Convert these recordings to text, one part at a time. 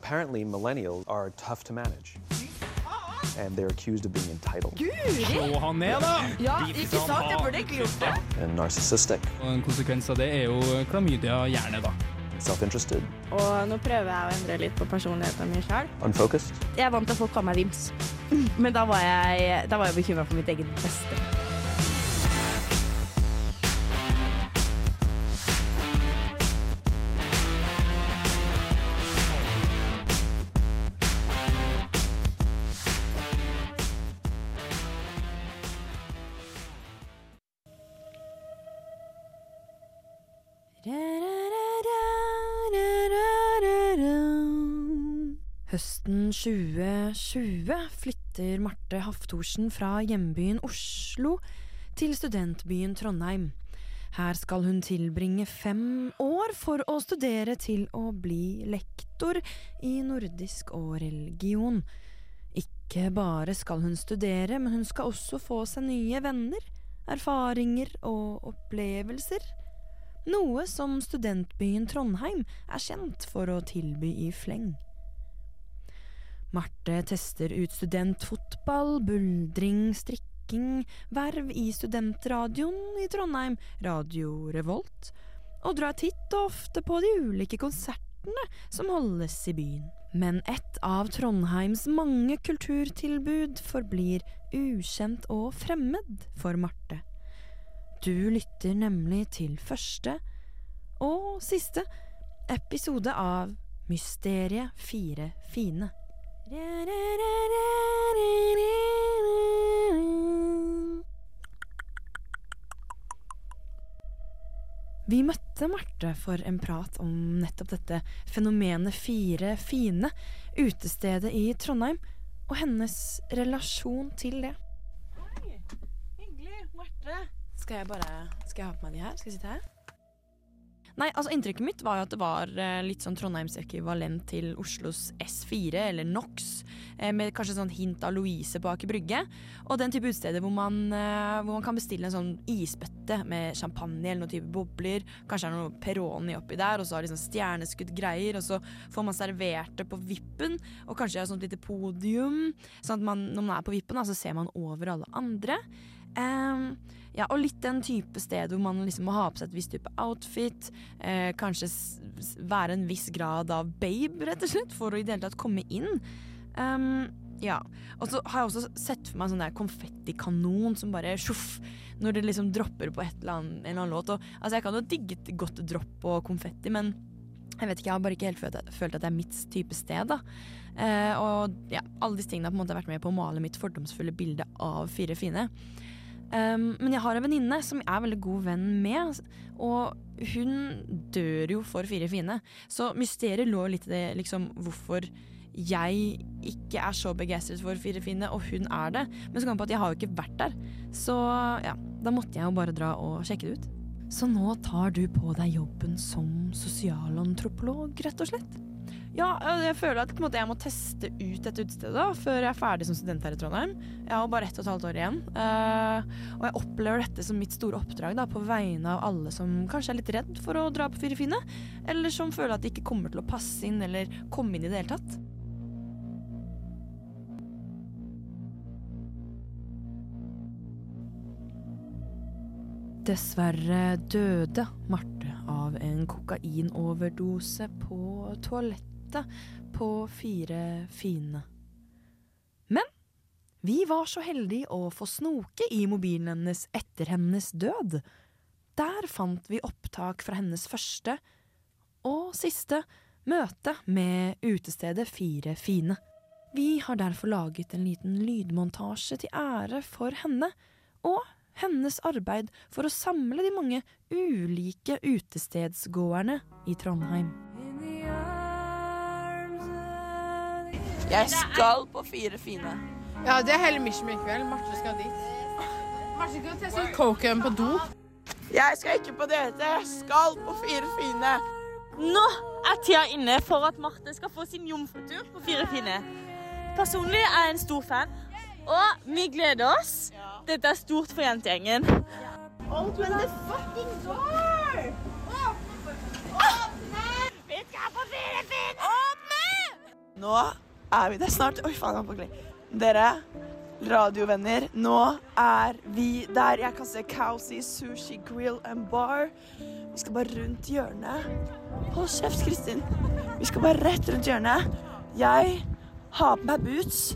Apparently, millennials are tough to manage. And they're accused of being entitled Slå han ned, da! Ja, ikke sant? Jeg burde ikke gjort det. and narcissistic, Og En konsekvens av det er jo klamydia gjerne, da. self interested, Og nå prøver jeg å endre litt på personligheten min sjøl. unfocused. Jeg er vant til at folk kaller meg Vims, men da var jeg, da var jeg bekymra for mitt eget beste. 2020 flytter Marte Haftorsen fra hjembyen Oslo til studentbyen Trondheim. Her skal hun tilbringe fem år for å studere til å bli lektor i nordisk og religion. Ikke bare skal hun studere, men hun skal også få seg nye venner, erfaringer og opplevelser. Noe som studentbyen Trondheim er kjent for å tilby i fleng. Marte tester ut studentfotball, buldring, strikking, verv i studentradioen i Trondheim, Radio Revolt, og drar titt og ofte på de ulike konsertene som holdes i byen. Men ett av Trondheims mange kulturtilbud forblir ukjent og fremmed for Marte. Du lytter nemlig til første og siste episode av Mysteriet fire fine. Vi møtte Marte for en prat om nettopp dette fenomenet Fire fine, utestedet i Trondheim, og hennes relasjon til det. Hei, hyggelig, Marte. Skal jeg bare Skal jeg ha på meg de her? Skal jeg sitte her? Nei, altså Inntrykket mitt var jo at det var eh, litt sånn Trondheims ekvivalent til Oslos S4, eller NOx, eh, med kanskje sånn hint av Louise på Aker Brygge. Og den type utesteder hvor, eh, hvor man kan bestille en sånn isbøtte med champagne eller noen type bobler. Kanskje er det noe Peroni oppi der, og så har liksom stjerneskudd greier, og så får man servert det på vippen, og kanskje et sånt lite podium, sånn at man, når man er på vippen, da, så ser man over alle andre. Ehm, ja, og litt den type sted hvor man liksom må ha på seg et visst type outfit. Eh, kanskje være en viss grad av babe, rett og slett, for å i det hele tatt komme inn. Um, ja. Og så har jeg også sett for meg en sånn der konfettikanon som bare sjoff når det liksom dropper på annet, en eller annen låt. Og, altså, jeg kan jo digge et godt dropp og konfetti, men jeg vet ikke, jeg har bare ikke helt følt, følt at det er mitt type sted. da. Eh, og ja, alle disse tingene har på en måte vært med på å male mitt fordomsfulle bilde av Fire fine. Um, men jeg har en venninne som jeg er veldig god venn med, og hun dør jo for Fire fine. Så mysteriet lå litt i det liksom hvorfor jeg ikke er så begeistret for Fire fine, og hun er det. Men så kom jeg på at jeg har jo ikke vært der, så ja, da måtte jeg jo bare dra og sjekke det ut. Så nå tar du på deg jobben som sosialantropolog, rett og slett? Ja, jeg føler at måte, jeg må teste ut dette utestedet før jeg er ferdig som student her i Trondheim. Jeg har bare ett og et halvt år igjen. Uh, og jeg opplever dette som mitt store oppdrag da, på vegne av alle som kanskje er litt redd for å dra på Fire fine, eller som føler at de ikke kommer til å passe inn eller komme inn i det hele tatt. Dessverre døde Marte av en kokainoverdose på toalettet på Fire fine. Men vi var så heldige å få snoke i mobilen hennes etter hennes død. Der fant vi opptak fra hennes første og siste møte med utestedet Fire fine. Vi har derfor laget en liten lydmontasje til ære for henne, og hennes arbeid for å samle de mange ulike utestedsgåerne i Trondheim. Jeg skal på Fire fine. Ja, det er hele mission i kveld. Marte skal dit. Marte skal teste ut coken på do. Jeg skal ikke på DT. jeg skal på Fire fine. Nå er tida inne for at Marte skal få sin jomfrutur på Fire fine. Personlig er jeg en stor fan, og vi gleder oss. Dette er stort for jentegjengen. Open the fucking door! Vi skal på Fire fine! Åpne! Nå er vi der snart. Oi, faen, jeg var på glid. Dere, radiovenner, nå er vi der. Jeg kan se Cousy Sushi Grill and Bar. Vi skal bare rundt hjørnet. Hold kjeft, Kristin. Vi skal bare rett rundt hjørnet. Jeg har på meg boots,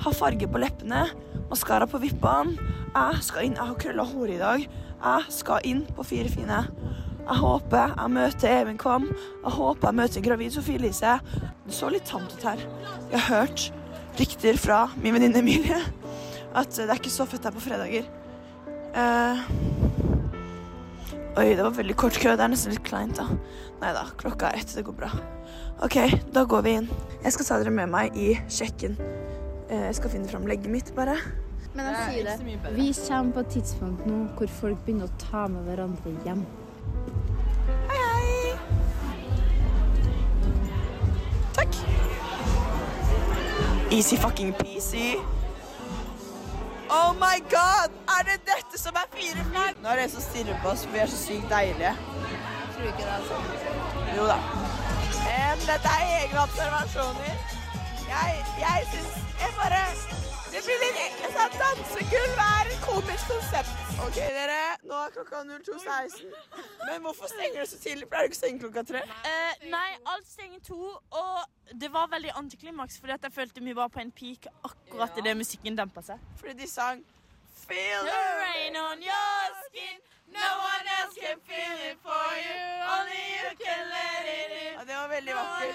har farge på leppene, maskara på vippene. Jeg skal inn. Jeg har krølla hår i dag. Jeg skal inn på Fire fine. Jeg håper jeg møter Even Kvam. Jeg håper jeg møter gravid Sofie Elise. Det så litt tamt ut her. Jeg har hørt rykter fra min venninne Emilie at det er ikke så fett her på fredager. Eh, oi, det var veldig kort kø. Det er nesten litt kleint, da. Nei da, klokka er ett. Det går bra. OK, da går vi inn. Jeg skal ta dere med meg i sjekken. Eh, jeg skal finne fram legget mitt, bare. Men jeg sier det. Vi kommer på et tidspunkt nå hvor folk begynner å ta med hverandre hjem. Easy fucking peasy. Oh my god! Er det dette som er fire flagg? Nå er det en som stirrer på oss, for vi er så sykt deilige. Tror du ikke det er sånn? Jo da. Men dette er egne observasjoner. Jeg, jeg syns Jeg bare Det blir litt jeg sa Dansegulv er et komisk konsept. OK, dere. Nå er klokka 02.16. Men hvorfor stenger det så tidlig? Pleier du ikke å stenge klokka tre? Uh, nei, alt stenger to, og det var veldig antiklimaks, fordi at jeg følte vi var på en peak akkurat idet musikken dempa seg. Fordi de sang Feel The rain on your skin, no one else can feel it for you, only you can let it in. Ja, det var veldig vakkert.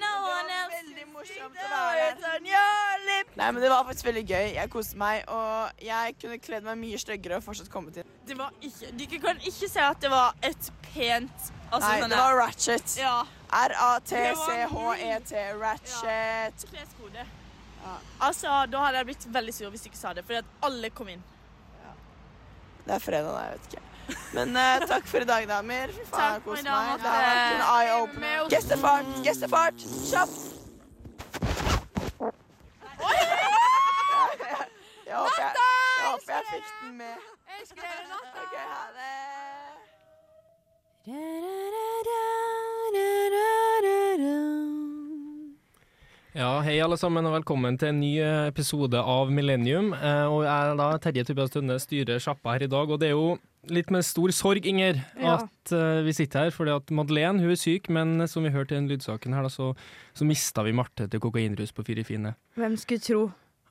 No Det one var else veldig morsomt å være her. Nei, men Det var faktisk veldig gøy. Jeg koste meg, og jeg kunne kledd meg mye styggere og fortsatt kommet inn. Det var ikke, Dere kan ikke si at det var et pent altså, Nei, sånn det var ratchet. Ja. R-A-T-C-H-E-T. Ratchet. Ratchet. Kleskode. Altså, Da hadde jeg blitt veldig sur hvis du ikke sa det, fordi at alle kom inn. Det er fredag, da. jeg vet ikke. Men uh, takk for i dag, damer. Fy faen, kos meg. Det har vært en Marte. eye-opener. Gestefart! gjestefart! Kjapt! Jeg håper jeg, jeg håper jeg fikk den med. Jeg skrev natta. Ok, ha det. Ja, hei alle sammen og velkommen til en ny eh, episode av Millennium. Eh, og jeg er da Terje Tubias Tønne styrer sjappa her i dag, og det er jo litt med stor sorg, Inger, Ja. at eh, vi sitter her. fordi at Madeleine hun er syk, men som vi hørte i den lydsaken her, da, så, så mista vi Marte til kokainrus på Fire fine. Hvem skulle tro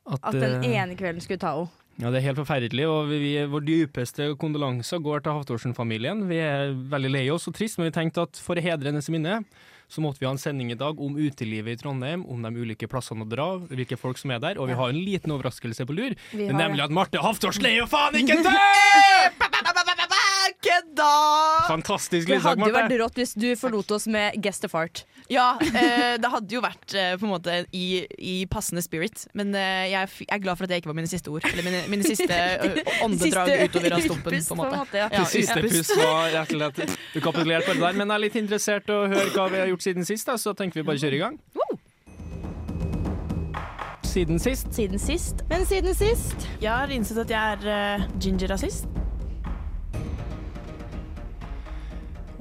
At, at den eh, ene kvelden skulle ta henne? Ja, det er helt forferdelig, og vi, vi, vår dypeste kondolanser går til Haftorsen-familien. Vi er veldig lei oss og trist, men vi tenkte at for å hedre hennes minne, så måtte vi ha en sending i dag om utelivet i Trondheim, om de ulike plassene å dra, hvilke folk som er der, og vi har en liten overraskelse på lur, nemlig at Marte Haftorsen er jo faen ikke død! Kødda! Fantastisk Det hadde jo vært rått hvis du forlot oss med guest of art. Ja, eh, det hadde jo vært eh, på en måte i, i passende spirit. Men eh, jeg, f- jeg er glad for at det ikke var mine siste ord. Eller mine, mine siste ø, åndedrag Siste utover av stumpen. utpust, På en måte. ja. Ja, Det siste utpust. puss var rett og slett Du kapitulerte på det der, men jeg er litt interessert i å høre hva vi har gjort siden sist, da, så tenker vi bare kjøre i gang. Siden sist Siden sist. Men siden sist Jeg har innsett at jeg er uh, ginger-rasist.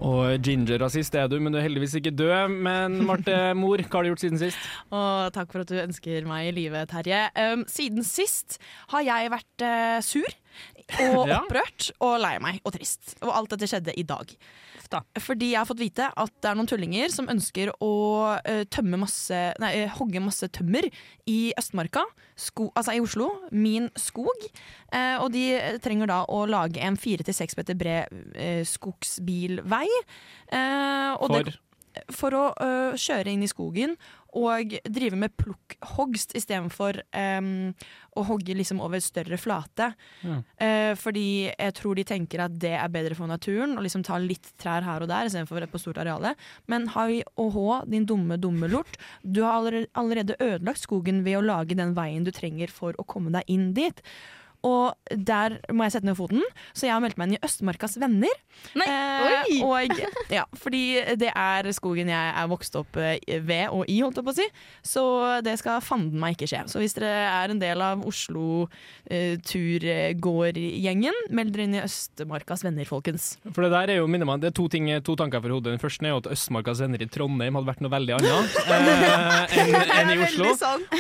Og ginger-rasist er du, men du er heldigvis ikke død. Men Marte Mor, hva har du gjort siden sist? Og takk for at du ønsker meg i live, Terje. Um, siden sist har jeg vært uh, sur og opprørt og lei meg og trist. Og alt dette skjedde i dag. Fordi jeg har fått vite at det er noen tullinger som ønsker å eh, tømme masse, nei, eh, hogge masse tømmer i Østmarka, sko, altså i Oslo, min skog. Eh, og de trenger da å lage en fire til seks meter bred skogsbilvei. Og det- For for å kjøre inn i skogen og drive med plukkhogst istedenfor um, å hogge liksom over større flate. Ja. Uh, fordi jeg tror de tenker at det er bedre for naturen å liksom ta litt trær her og der istedenfor på stort areale. Men hai og hå, din dumme, dumme lort, du har allerede, ødelagt skogen ved å lage den veien du trenger for å komme deg inn dit. Og der må jeg sette ned foten. Så jeg har meldt meg inn i Østmarkas Venner. Nei, Eh, og, ja, fordi det er skogen jeg er vokst opp eh, ved og i, holdt jeg på å si. Så det skal fanden meg ikke skje. Så hvis dere er en del av Oslo eh, turgårdgjengen, meld dere inn i Østmarkas Venner, folkens. For det der er jo, minner meg, det er to, ting, to tanker for hodet. Den første er jo at Østmarkas venner i Trondheim hadde vært noe veldig annet eh, enn en i Oslo.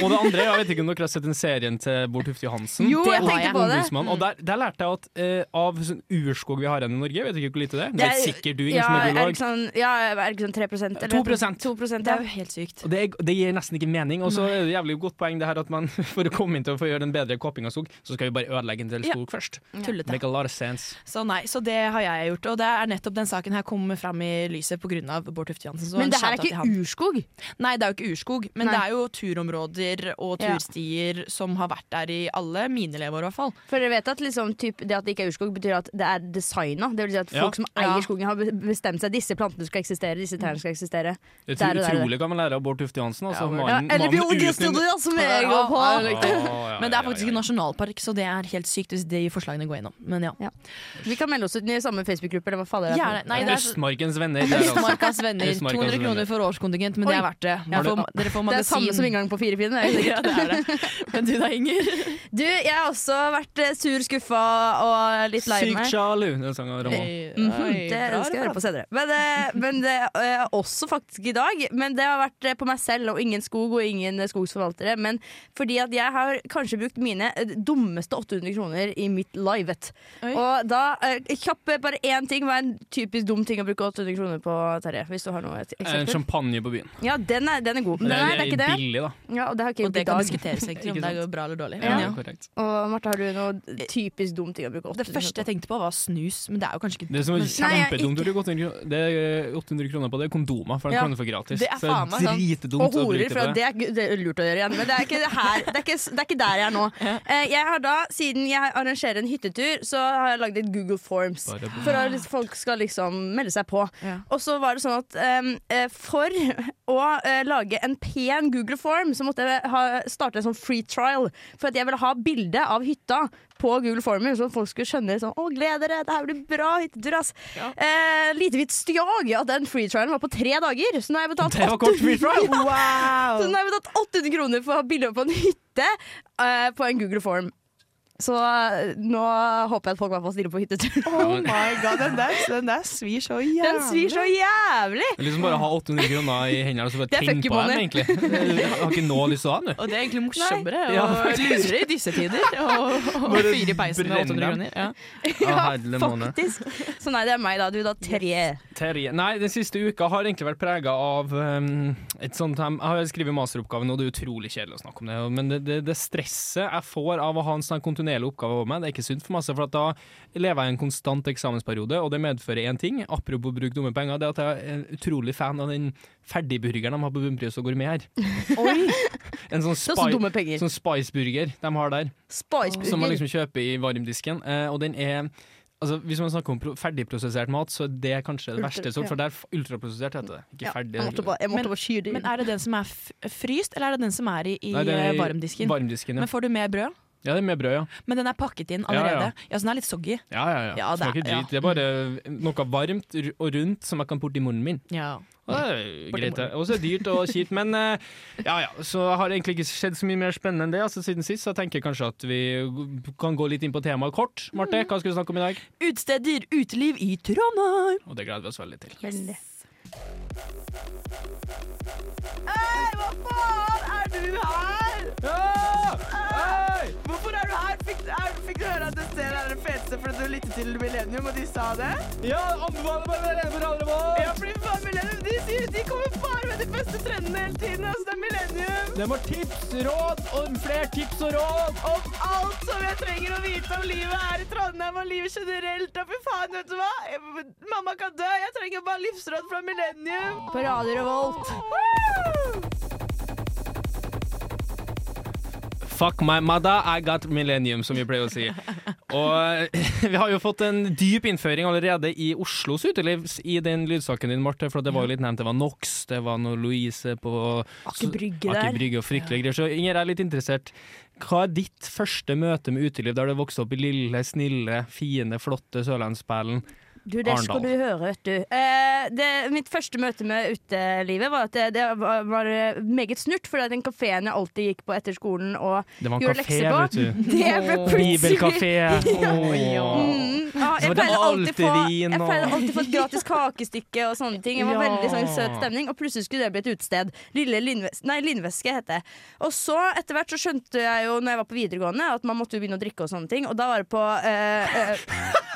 Og det andre, jeg vet ikke om dere har sett den serien til Bård Tufte Johansen? Jo, jeg tenkte på det. Ombudsmann. Og der, der lærte jeg at uh, av sånn urskog vi har igjen i Norge, jeg vet ikke hvor lite det er. Det er er- sikkert du, ingen ja, som er biolog. sånn, ja, er det ikke sånn 3% eller 2% 2 Det er jo helt sykt. Og det, er, det gir nesten ikke mening. Og så er det jævlig godt poeng det her at man for å komme inn til å få gjøre en bedre kåping av skog, så skal vi bare ødelegge en del Ja. skog først. Tullete. Make a lot of sense. Så nei, så det har jeg gjort. Og det er nettopp den saken her kom fram i lyset pga. Bård Tufte Johansen. så Men det her er ikke urskog. Nei, det er jo ikke urskog, men Nei. det er jo turområder og Ja. turstier som har vært der i alle mine leveår, i hvert fall. For dere vet at liksom, typ, det at det ikke er urskog, betyr at det er designa. Det vil si at Ja. folk som eier Ja. skogen, har bestemt seg disse plantene skal eksistere, disse trærne skal eksistere. Det er der, utrolig hva man lærer av Bård Tufte Johansen. Altså, Ja, mannen, Ja, eller mannen biologistudier, som jeg går på! Men det er faktisk en nasjonalpark, så det er helt sykt hvis de forslagene går gjennom. Men ja. Vi kan melde oss ut i samme Facebook-gruppe, eller hva faen er det? Er Østmarkens venner. Er altså. Østmarkas venner. 200 kroner for årskontingent, men det er verdt det. Ja, Dere får, magasin Det er samme som inngang på Firefine. er Ja, det er det. Men du da, Inger? Du, jeg også vært eh, sur, skuffa og litt lei meg. Sykt sjalu. Den sangen av Ramón. Mhm, det skal jeg høre på senere. Men, det, men det er også faktisk i dag. Men det har vært eh, på meg selv og ingen skog og ingen eh, skogsforvaltere. Men fordi at jeg har kanskje brukt mine eh, dummeste 800 kroner i mitt livet. Oi. Og da eh, Kjapp eh, bare én ting. Hva er en typisk dum ting å bruke 800 kroner på, Terje? Hvis du har noe eksempel. En champagne på byen. Ja, den er, den er god. Men Det den er, det er ikke det. billig, da. Ja, og det har ikke Og det kan diskuteres egentlig om det er bra eller dårlig. Ja. Ja, Og Martha, har Marte, har du noe typisk dum ting å bruke 800 Det første jeg tenkte på, var snus, men det er jo kanskje ikke Det som er kjempedumt å bruke 800 kroner- det er 800 kroner på, det er kondomer, for den Ja. du få gratis. Det er faen meg sånn. Og horer, for det er, det er lurt å gjøre igjen. Men det er ikke, her, det er ikke, det er ikke der jeg er nå. Eh, Jeg har da, Siden jeg arrangerer en hyttetur, så har jeg lagd et Google Forms. For at folk skal liksom melde seg på. Ja. Og så var det sånn at eh, for å eh, lage en pen Google Form, så måtte jeg ha, starte en sånn free trial. For at jeg ville ha bilde av hytta på Google Former, så folk skulle skjønne sånn, å gled dere, det her blir bra hyttetur, ass. Eh, lite vits stjag at den free trialen var på tre dager, så nå har jeg betalt Det var kort free trial! så nå har jeg betalt 800 kroner for å ha bilde på en hytte eh, på en Google Form. Så eh, nå håper jeg at folk fall stiller på hyttetur. Oh my god, den der, den der svir så jævlig. Den svir så jævlig! Det er Liksom bare ha 800 kroner i hendene og så bare er på dem, egentlig. Jeg har ikke noe lyst til å ha den. Og det er egentlig morsommere Ja, å faktisk. lure i disse tider. Og, og fyre i peisen med 800 dem. kroner. Ja. Ja. Faktisk. Så nei, det er meg, da. Du, da. Terje. Terje. Nei, den siste uka har egentlig vært prega av um, et sånt Jeg har skrevet masteroppgave nå, det er utrolig kjedelig å snakke om det, men det, det, det stresset jeg får av å ha en sånn kontinuerlig oppgave over meg, det er ikke sunt for meg. For at da lever jeg i en konstant eksamensperiode, og det medfører én ting, apropos bruk dumme penger, det er at jeg er en utrolig fan av den ferdigburgeren de har på Bunnpris og Gourmet her. En sånn, spi sånn spiceburger de har der. spice Som man liksom kjøper i varmdisken. Eh, og den er Altså, hvis man snakker om ferdigprosessert mat, så er det kanskje det Ultra- verste. sort, ja. For det er ultraprosessert, heter det. Ikke Ja, ferdig. jeg måtte bare, jeg måtte Men- bare Men er det den som er f fryst, eller er det den som er i, i Nei, er i varmdisken? Varmdisken, ja. Men får du mer brød? Ja, det er med brød, ja. Men den er pakket inn Ja, ja. allerede. Ja, Så den er litt soggy. Ja, ja, ja. Ja, det er- Smaker ja. drit. Det er bare noe varmt og rundt som jeg kan putte i munnen min. Ja. Og det er greit, det. Og så er det dyrt og kjipt, men eh, ja ja. Så har det egentlig ikke skjedd så mye mer spennende enn det. Altså Siden sist så tenker jeg kanskje at vi kan gå litt inn på temaet kort. Marte, hva skal vi snakke om i dag? Utsteder, uteliv i Trondheim! Og det gleder vi oss veldig til. Veldig. Hei, hva faen? Er du her? Ja! Hei! Hvorfor er du her? Fikk, er, fikk du høre at det stedet er det feteste fordi du lyttet til Millennium, og de sa det? Ja, anbefaler bare Millennium for alle våre! Ja, fordi faen Millennium, de sier de kommer bare med de beste trendene hele tiden. Altså, det er Millennium. De har tips, råd og flere tips og råd. Om alt som jeg trenger å vite om livet her i Trondheim og livet generelt. Og fy faen, vet du hva? Jeg, mamma kan dø. Jeg trenger bare livsråd fra Millennium. På Radio Revolt. Fuck my mother, I got millennium, som vi pleier å si. Og vi har jo fått en dyp innføring allerede i Oslos uteliv i den lydsaken din, Marte. For det var jo litt nevnt. Det var Nox, det var noe Louise på Aker Brygge Aker. Brygge og fryktelige greier. Så Inger er litt interessert. hva er ditt første møte med uteliv der du vokste opp i lille, snille, fine, flotte Sørlandsperlen? Du, det skal du høre, vet du. Eh, det, mitt første møte med utelivet var at det, det var, var eh, meget snurt, for den kafeen jeg alltid gikk på etter skolen og Det var en gjorde kafé, lekser på, vet du. det ble plutselig Bibelkafé. Ja. Åh. Mm, ah, jeg pleide alltid alltid få vin, Jeg og- alltid få et gratis kakestykke og sånne ting. Det var Ja. veldig sånn søt stemning, og plutselig skulle det bli et utested. Lille Lindves nei, Lindveske het det. Og så etter hvert så skjønte jeg jo når jeg var på videregående at man måtte jo begynne å drikke og sånne ting, og da var det på eh, eh,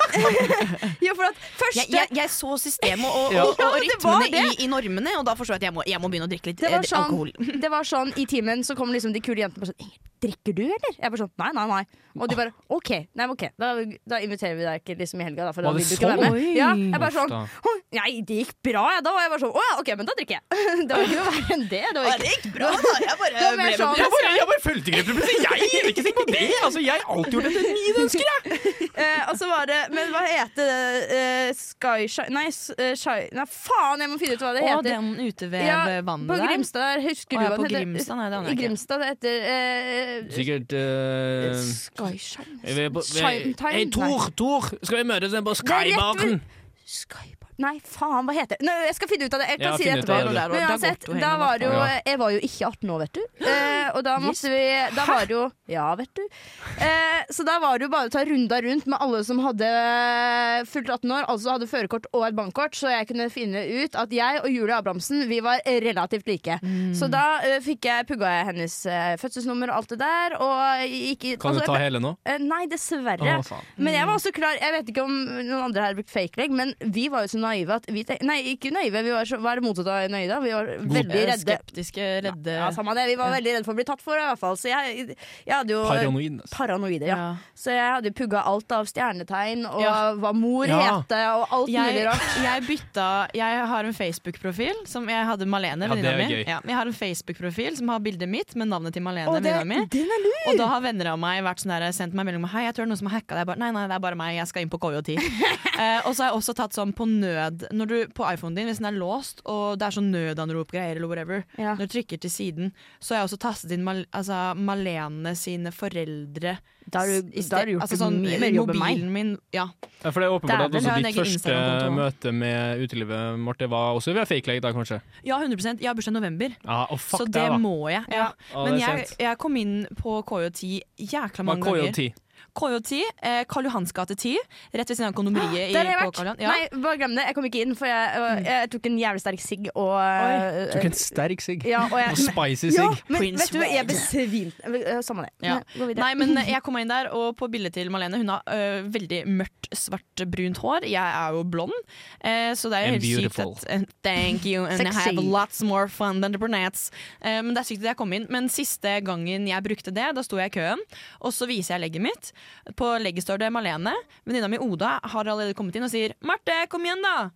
Jo, for at første Jeg, jeg, jeg så systemet og, og, og, og, Ja, det rytmene det. i, i normene, og da forstår jeg at jeg må, jeg må begynne å drikke litt Det var, eh, sånn, alkohol. det var sånn I timen så kom liksom de kule jentene bare sånn drikker du, eller? Jeg bare sånn Nei, nei, nei. Og de bare OK, nei, ok da, da inviterer vi deg ikke liksom i helga, da, for da vil du ikke være sånn? med. Ja, jeg bare sånn da. «Hm, Nei, det gikk bra, jeg. Da var jeg bare sånn Å ja, OK, men da drikker jeg. det var ikke noe verre enn det. Det, var ikke, det gikk bra, da. Jeg bare Det var sånn- Jeg bare, jeg bare fulgte ikke det. Jeg gir ikke ting på det! Altså, jeg har alltid gjort etter mine ønsker, jeg! Eh, og så var det Men hva heter det? Uh, Skyshine Nei, eh, Shy- nei, faen, jeg må finne ut hva det heter. Å, den utevevvannet på der. Grimstad der, husker du ja, hva på heter? Grimstad? Nei, det aner I jeg ikke. Grimstad, det heter eh, Sikkert uh, Skyshine Tor! Tor! Skal vi møtes på Skybaren? Skybar Nei, faen, hva heter det? Jeg skal finne ut av det. Jeg kan Ja, si det etterpå. det. Men uansett, da var jo Jeg var jo ikke 18 år, vet du. Eh, og da måtte vi Da var det jo Ja, vet du. Eh, så da var det jo bare å ta runda rundt med alle som hadde fylt 18 år, altså hadde førerkort og et bankkort, så jeg kunne finne ut at jeg og Julie Abrahamsen Vi var relativt like. Så da uh, fikk jeg pugga jeg hennes uh, fødselsnummer og alt det der, og gikk i Kan du altså, ta hele nå? Uh, Nei, dessverre. Oh, men jeg var også klar Jeg vet ikke om noen andre har brukt fake leg, men vi var jo så naive at vi Nei, ikke naive. Vi var så, hva er det motsatte av naive? da? Vi var veldig Eh, redde. Skeptiske, redde Ja, samme det. Vi var veldig redde for å bli tatt for det, i hvert fall. Så jeg, jeg hadde jo Paranoid. altså. Paranoide, ja. Ja. Så jeg hadde pugga alt av stjernetegn, og Ja. hva mor Ja. hete, og alt mulig Jeg, rart. jeg bytta Jeg har en Facebook-profil som jeg hadde Malene, Ja, venninna mi. Ja, jeg har en Facebook-profil som har bildet mitt med navnet til Malene, venninna mi. Og da har venner av meg vært sånn der, sendt meg melding om Hei, jeg tror det er noen som har hacka deg. Nei, nei, det er bare meg, jeg skal inn på KJ10. eh, og så har jeg også tatt sånn på nød Når du på iPhonen din, hvis den er låst, og det er sånn nødanrop-greier eller whatever, Ja. når du trykker til siden, så har jeg også tastet inn Mal altså, Malene sine foreldre. Da har du, da har du gjort altså, sånn, mye mer jobb enn meg. Min, ja. Ja, for det er åpenbart at også ditt første møte med utelivet, Marte, var også via fake leg, da, kanskje? ja, 100 Jeg har bursdag i november. ah, oh, fuck så det, det må jeg. Ja. Ja, Men jeg, jeg kom inn på KJ10 jækla mange er ganger. KJ10? KJ10, eh, Karl Johans gate 10, rett ved siden av kondomeriet. Der har jeg vært. Ja. Nei, bare glem det. Jeg kom ikke inn, for jeg, jeg, jeg tok en jævlig sterk sigg og Oi. Tok en sterk sigg. Ja, og jeg, Og spicy ja, men Prince vet du, jeg besvimte Eh, Samme det. Ja. Nei, men jeg kom inn der, og på bildet til Malene Hun har øh, veldig mørkt, svart, brunt hår. Jeg er jo blond, eh, så det er jo helt sykt at eh, Thank you, and I have lots more fun than the brunettes. Eh, men det er sykt at jeg kom inn. Men siste gangen jeg brukte det, da sto jeg i køen, og så viser jeg legget mitt. På legget står det Malene. Venninna mi Oda har allerede kommet inn og sier 'Marte, kom igjen, da'.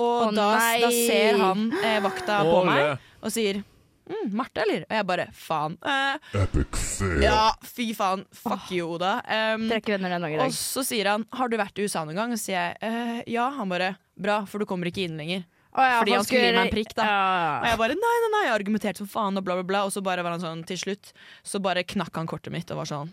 Og oh, da, da ser han eh, vakta på meg meg og sier mm, 'Marte, eller?' Og jeg bare 'faen'. Eh, ja, fy faen. Fuck you, Oda. Um, og så sier han 'har du vært i USA noen gang?' Og så sier jeg «Eh, ja. Han bare 'bra, for du kommer ikke inn lenger'. Oh, ja, Fordi han skulle gi meg en prikk, da. Ja. Og jeg bare 'nei, nei, nei', jeg argumenterte som faen, og bla, bla, bla. Og så bare var han sånn til slutt, så bare knakk han kortet mitt og var sånn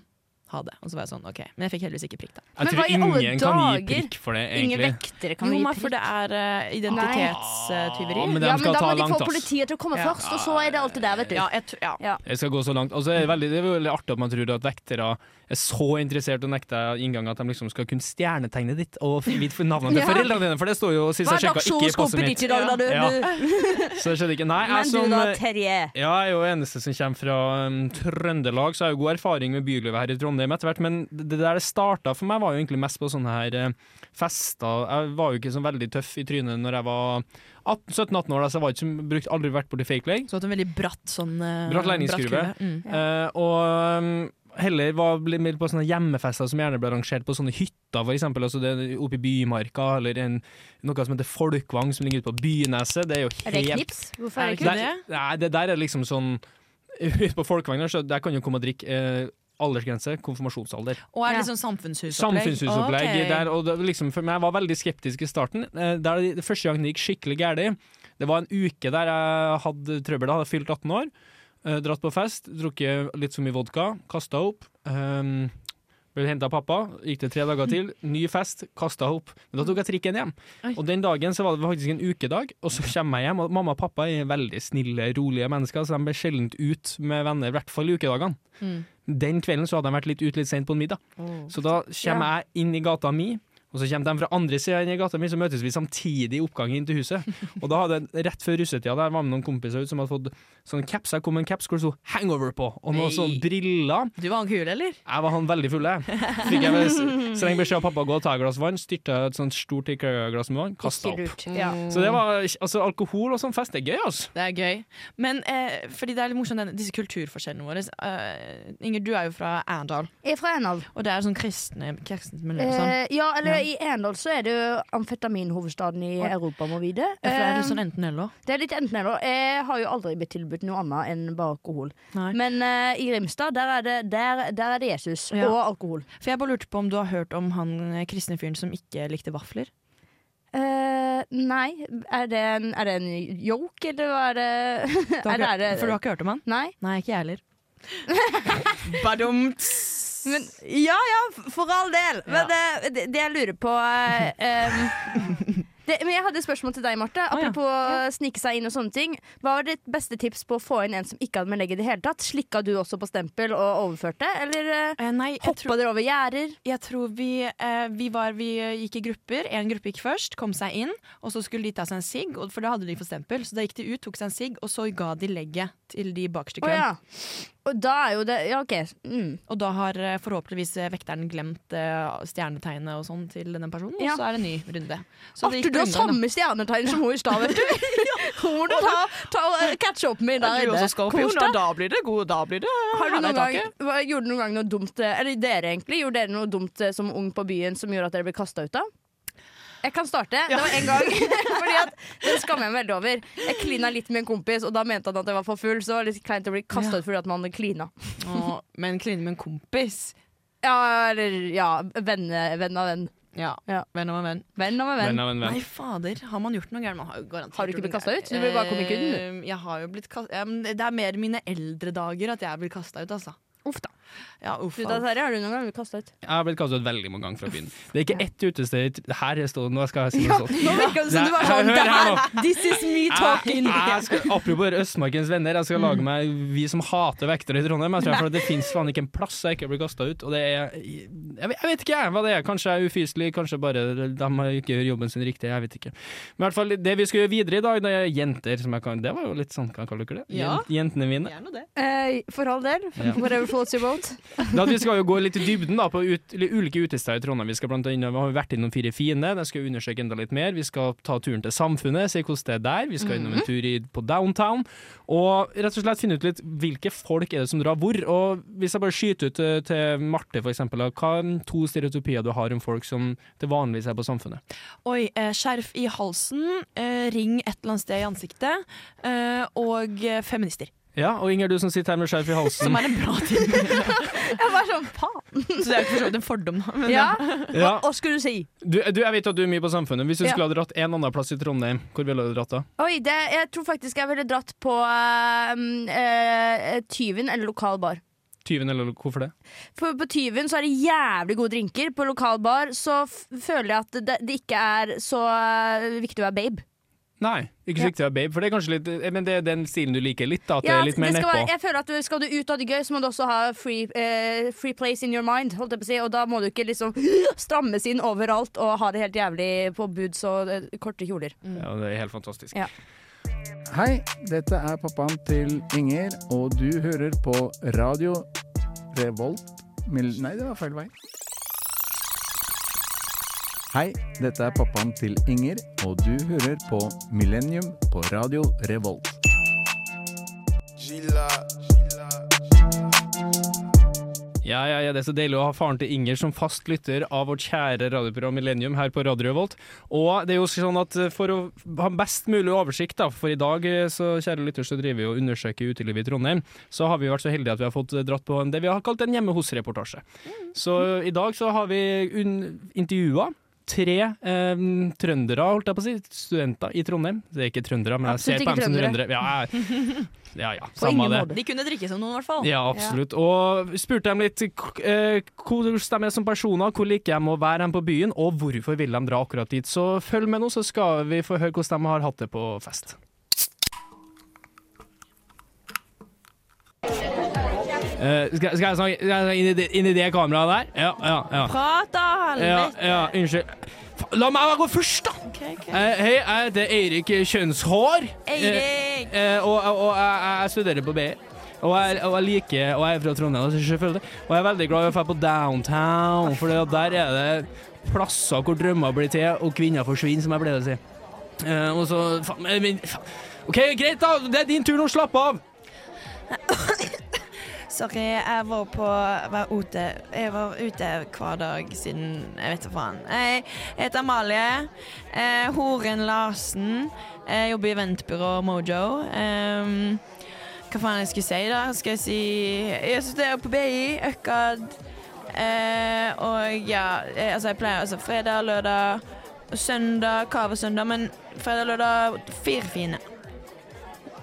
ha det. Og så var jeg sånn, ok. Men jeg fikk heldigvis ikke prikk, da. Jeg Men tror hva i alle ingen kan gi prikk for det, Ingen vektere kan Jo, gi prikk. for det er uh, identitetstyveri. Ja, men ja, men da må de langt, få politiet til å komme Ja. først, og så er det alltid der, vet du. ja, jeg, ja. Jeg skal gå så langt. Og så er det veldig, det er veldig artig at man tror at vektere er så interessert i å nekte inngang at de liksom skal kunne stjernetegnet ditt og vite navnet til Ja. foreldrene dine, for det står jo sist jeg sjekka ikke i passet mitt. i dag, da, du? Ja. du? Så det skjedde ikke. Nei, jeg Men du som da, Terje? ja, jeg er jo eneste som kommer fra um, Trøndelag, så jeg har jo god erfaring med bylivet her i Trondheim etter hvert. Men det der det starta for meg, var jo egentlig mest på sånne her eh, fester. Jeg var jo ikke så veldig tøff i trynet når jeg var 17-18 år, da, så jeg var ikke, brukt, aldri vært borti fake leg. Så hadde en veldig bratt sånn uh, Bratt læringskurve. Mm. Eh, og um, heller var med på sånne hjemmefester som gjerne ble arrangert på sånne hytter, for eksempel. Altså det, oppe i Bymarka, eller en, noe som heter Folkvang, som ligger ute på Byneset. Det er jo helt Er det knips? Hvorfor er det ikke det? Nei, det der er liksom sånn Ute på Folkvang der, der kan du komme og drikke eh, aldersgrense, konfirmasjonsalder. Og er det litt sånn samfunnshusopplegg? Okay. Ok. Der, og det, liksom, for meg var veldig skeptisk i starten. Det der det første gang det gikk skikkelig galt, det var en uke der jeg hadde trøbbel. Da hadde jeg fylt 18 år. eh, dratt på fest, drukket litt så mye vodka, kasta opp. Um, ble henta av pappa, gikk det tre dager til, ny fest, kasta opp. Men da tok jeg trikken hjem. Og den dagen så var det faktisk en ukedag, og så kommer jeg hjem, og mamma og pappa er veldig snille, rolige mennesker, så de ble sjelden ut med venner, i hvert fall i ukedagene. Mm. Den kvelden så hadde de vært litt ute litt sent på en middag. Så da kommer jeg inn i gata mi, og så kommer de fra andre sida inn i gata mi, så møtes vi samtidig i oppgangen inn til huset. Og da hadde jeg rett før russetida der var med noen kompiser ut som hadde fått sånn caps. Jeg kom med en caps hvor det sto 'hangover' på, og noen sånne briller. Du var han kul, eller? Jeg var han veldig full, jeg. Fikk jeg streng beskjed av pappa gå og ta et glass vann, styrte et sånt stort glass med vann, kasta opp. Ja. Så det var altså alkohol og sånn fest, det er gøy, altså. Det er gøy. Men eh, fordi det er litt morsomt, den- disse kulturforskjellene våre. Uh, Inger, du er jo fra Arendal, Jeg er fra Erndal og det er sånn kristne, kristne miljø og sånn. Eh, ja, eller Ja. I Enal så er det jo amfetaminhovedstaden i. Europa, må vite. Ja, det er Eh, litt sånn enten-eller. det er litt enten eller. Jeg har jo aldri blitt tilbudt noe annet enn bare alkohol. Nei. Men uh, i Grimstad, der er det, der, der er det Jesus Ja. og alkohol. For jeg bare lurte på om du har hørt om han eh, kristne fyren som ikke likte vafler? Uh, nei, er det, en, er det en joke, eller hva er det? Er det, er det For du har ikke hørt om han? Nei. Nei, ikke jeg heller. Badumt! Men, ja ja, for all del. Men det, det, det jeg lurer på eh, em, det, Men jeg hadde et spørsmål til deg, Marte. ja. Apropos å snike seg inn og sånne ting. Hva var ditt beste tips på å få inn en som ikke hadde med legg i det hele tatt? Slikka du også på stempel og overførte, eller eh, Eh, nei, hoppa dere over gjerder? jeg tror vi, eh, vi, var, vi gikk i grupper. En gruppe gikk først, kom seg inn, og så skulle de ta seg en sigg, for da hadde de fått stempel. Så da gikk de ut, tok seg en sigg, og så ga de legget til de bakerste køen. Oh, ja. Og da er jo det Ja, OK. Mm. Og da har eh, forhåpentligvis eh, vekteren glemt eh, stjernetegnet og sånn til den personen, Ja. og så er det en ny runde. Så Arthur, du har samme stjernetegn som hun i stad, vet du. Hun må du ta, ta og catche opp med der inne. Kos deg. da blir det god, da blir det Har du noen gang, gjorde noen gang noe dumt eh, Eller dere egentlig, gjorde dere noe dumt eh, som ung på byen som gjorde at dere ble kasta ut av? Jeg kan starte. Det var en gang Fordi at Det skammer jeg meg veldig over. Jeg klina litt med en kompis, og da mente han at jeg var for full. Så det var litt kleint å bli kasta Ja. ut fordi at man klina. Åh, men kline med en kompis? Ja, eller ja, venn av venn. Ja. Ja. Venn av en venn. Venn av en venn. Venn av en venn. Nei, fader. Har man gjort noe gærent? Man har, jo garantert Har du ikke blitt kasta ut? Du ble bare kommet inn, du. Eh, Jeg har jo blitt kasta ja, Det er mer mine eldre dager at jeg blir kasta ut, altså. Uff da. Ja, uff, Du da. Terje, har du noen gang blitt kasta ut? Jeg har blitt kastet ut veldig mange ganger fra byen. Det er ikke ett utested Her står det, nå skal jeg si noe sånt. Nå virka det som du var sånn hør her. This is me talking. Jeg, jeg skal, apropos Østmarkens venner, jeg skal lage meg Vi som hater vektere i Trondheim. Jeg tror for at Det fins faen ikke en plass jeg ikke blir kasta ut. Og det er jeg, vet- jeg vet ikke jeg, hva det er. Kanskje jeg er ufyselig, kanskje bare de ikke gjør jobben sin riktig. Jeg vet ikke. Men i hvert fall det vi skal gjøre videre i dag, det er jenter. Som jeg kan, det var jo litt sånn, hva kaller dere det? Ja. Jentene mine. Gjerne det. Eh, for all del. Whatever floats your boat. Da, vi skal jo gå litt i dybden da, på ut, ulike utesteder i Trondheim. Vi skal blant annet, vi har vært innom Fire fine, der skal vi undersøke enda litt mer. Vi skal ta turen til Samfunnet, se hvordan det er der. Vi skal innom en tur i, på downtown. Og rett og slett finne ut litt hvilke folk er det som drar hvor. Og hvis jeg bare skyter ut til, til Marte, for eksempel, hva er to stereotypier du har om folk som til vanligvis er på Samfunnet? Oi, eh, skjerf i halsen, eh, ring et eller annet sted i ansiktet, eh, og eh, feminister. Ja, og Inger, du som sitter her med skjerf i halsen. Som er en bra ting. Jeg var sånn, faen. Så det er jo for så vidt en fordom, da. Men Ja. Ja, Hva skulle du si? du, du, jeg vet at du er mye på Samfunnet. Hvis du Ja. skulle ha dratt en annen plass i Trondheim, hvor ville du dratt da? Oi, det, jeg tror faktisk jeg ville dratt på eh, eh, Tyven eller lokal bar. Tyven, eller hvorfor det? For på Tyven så er det jævlig gode drinker. På lokal bar så f føler jeg at det, det ikke er så eh, viktig å være babe. Nei, ikke å være babe, for det er kanskje litt Men det er den stilen du liker litt, da? At Ja, det er litt mer nedpå? jeg føler at du, Skal du ut av det gøy, så må du også ha free, eh, free place in your mind. Holdt jeg på å si Og da må du ikke liksom strammes inn overalt og ha det helt jævlig på boots og eh, korte kjoler. Ja, det er helt fantastisk. Ja. Hei, dette er pappaen til Inger, og du hører på radio Revolt Mil Nei, det var feil vei. Hei, dette er pappaen til Inger, og du hører på Millennium på radio Revolt. Ja, ja, ja, det er så deilig å ha faren til Inger som fast lytter av vårt kjære radioprogram Millennium her på Radio Revolt. Og det er jo sånn at for å ha best mulig oversikt, da, for i dag, så kjære lytter, så driver vi og undersøker utelivet i Trondheim, så har vi vært så heldige at vi har fått dratt på det vi har kalt en hjemme hos-reportasje. Så i dag så har vi intervjua tre eh, trøndere, holdt jeg på å si, studenter i Trondheim. Det er ikke trøndere, men jeg Absolutt ser på dem som trøndere. Ja, jeg, ja, ja samme det. De kunne drikke som noen, i hvert fall. Ja, absolutt. Og spurte dem litt eh, hvordan de er som personer, hvor liker de å være hen på byen, og hvorfor vil de dra akkurat dit. Så følg med nå, så skal vi få høre hvordan de har hatt det på fest. Eh, skal, skal jeg snakke skal jeg snakke inn, i det, inn i det kameraet der? Ja, ja, ja. Prat da, helvete. ja, ja, unnskyld. La meg gå først, da! Eh, hei, jeg heter Eirik Kjønnshår. Eirik! Uh, eh, og og jeg, jeg, studerer på BI. Og jeg, og jeg liker Og jeg er fra Trondheim, altså, selvfølgelig. Og jeg er veldig glad i å dra på downtown, for der er det plasser hvor drømmer blir til, og kvinner forsvinner, som jeg pleier å si. Uh, og så faen, men, faen. OK, greit, da. Det er din tur nå. Slapp av. Sorry, jeg var på var ute. Jeg var ute hver dag siden Jeg vet da faen. Jeg heter Amalie. Eh, Horen Larsen. Jeg jobber i eventbyrå Mojo. Eh, hva faen jeg skulle si, da? Skal jeg si Jeg studerer på BI, Økkad. Eh, og ja, jeg, altså jeg pleier altså fredag, lørdag, søndag, kavesøndag, men fredag, lørdag fire fine.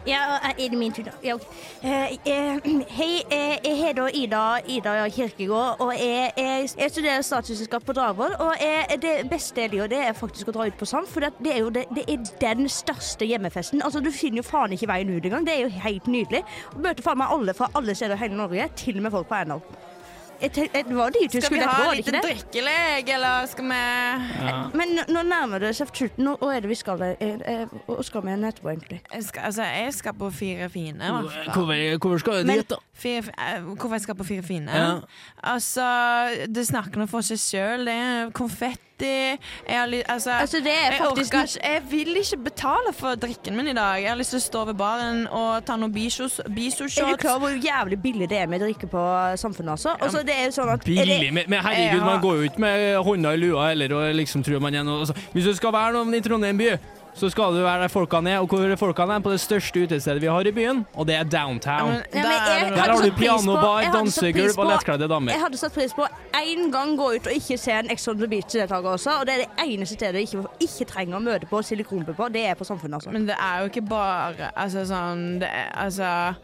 Ja, er det min tur, da? Ja. Eh, eh, hei, eh, jeg heter Ida, Ida Kirkegård, og jeg, jeg, jeg studerer statsvitenskap på Dragvoll. Og jeg, det beste jeg liker, det er faktisk å dra ut på Sand, for det, er jo det, det er den største hjemmefesten. Altså, Du finner jo faen ikke veien ut engang. Det er jo helt nydelig. Å møte faen meg alle fra alle steder i hele Norge, til og med folk på Arendal. Jeg Det var du Skal vi ha en det liten drikkelek, eller skal vi Men nå nærmer det seg slutten. Nå er det vi skal eh, eh, Hvor skal vi hen etterpå, egentlig? Jeg skal, altså, jeg skal på Fire fine. Hvorfor, hvorfor skal du dit, da? Fire, eh, hvorfor jeg skal på Fire fine? Ja. Altså, det snakker nå for seg sjøl. Det er konfetti. Jeg, har ly- altså, Altså, det er jeg, faktisk orker jeg vil ikke betale for drikken min i dag. Jeg har lyst til å stå ved baren og ta noen bisos- Er du klar over hvor jævlig billig det er med drikke på Samfunnet, altså? Altså, det er jo sånn at er Billig? det- Men, men herregud, Ja. man går jo ikke med hånda i lua heller og liksom tror man er noe altså, Hvis du skal være noen i Trondheim by, så skal du være der folkene er. Og hvor er folkene er? På det største utestedet vi har i byen, og det er downtown. men Ja, men der jeg er Der har du pianobar, dansegulv og på- lettkledde damer. Jeg hadde satt pris på én gang gå ut og ikke se en Ex on the Beach-deltaker også. Og det er det eneste stedet jeg ikke, ikke trenger å møte på silikonpupper. Det er på Samfunnet, altså. Men det er jo ikke bare Altså sånn det er, Altså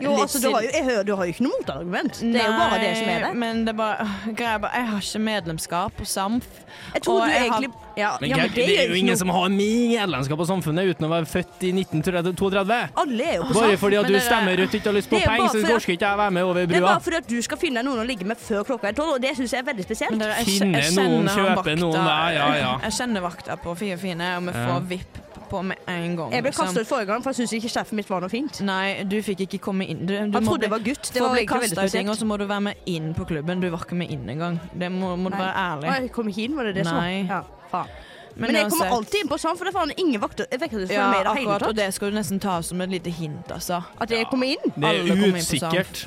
Jo, altså, du har jo, jeg hører, du har jo ikke noe motargument. Det er jo bare det som er det. Men det er bare, øh, greia er bare Jeg har ikke medlemskap på SAMF. Jeg tror og du jeg har- egentlig ja, Men ja, men Gerd, det er jo ingen noe. som har medlemskap på Samfunnet uten å være født i 1932. Alle er jo på Bare fordi at du stemmer rødt og ikke har lyst på er penger, så orker ikke jeg være med over brua. Det er bare fordi at du skal finne noen å ligge med før klokka er tolv, og det syns jeg er veldig spesielt. Dere, jeg, Finne jeg noen, kjøpe noen, der, ja, ja. Jeg kjenner vakta på Fie fine, og vi Ja. får vipp på med en gang. Jeg ble kastet ut forrige gang, for jeg syns ikke sjefen mitt var noe fint. Nei, du fikk ikke komme inn. Du, du Han trodde jeg var gutt. Det var egentlig veldig ut, Inger, så må du være med inn på klubben. Du var ikke med inn engang. Det må, må du være ærlig. Å, Jeg kom ikke inn, var det det som var? Nei. Ja, faen. Men, jeg kommer alltid inn på sånn, for det er faen ingen vakter jeg Ja, med det akkurat. Og det skal du nesten ta som et lite hint, altså. At jeg kommer inn. Det er usikkert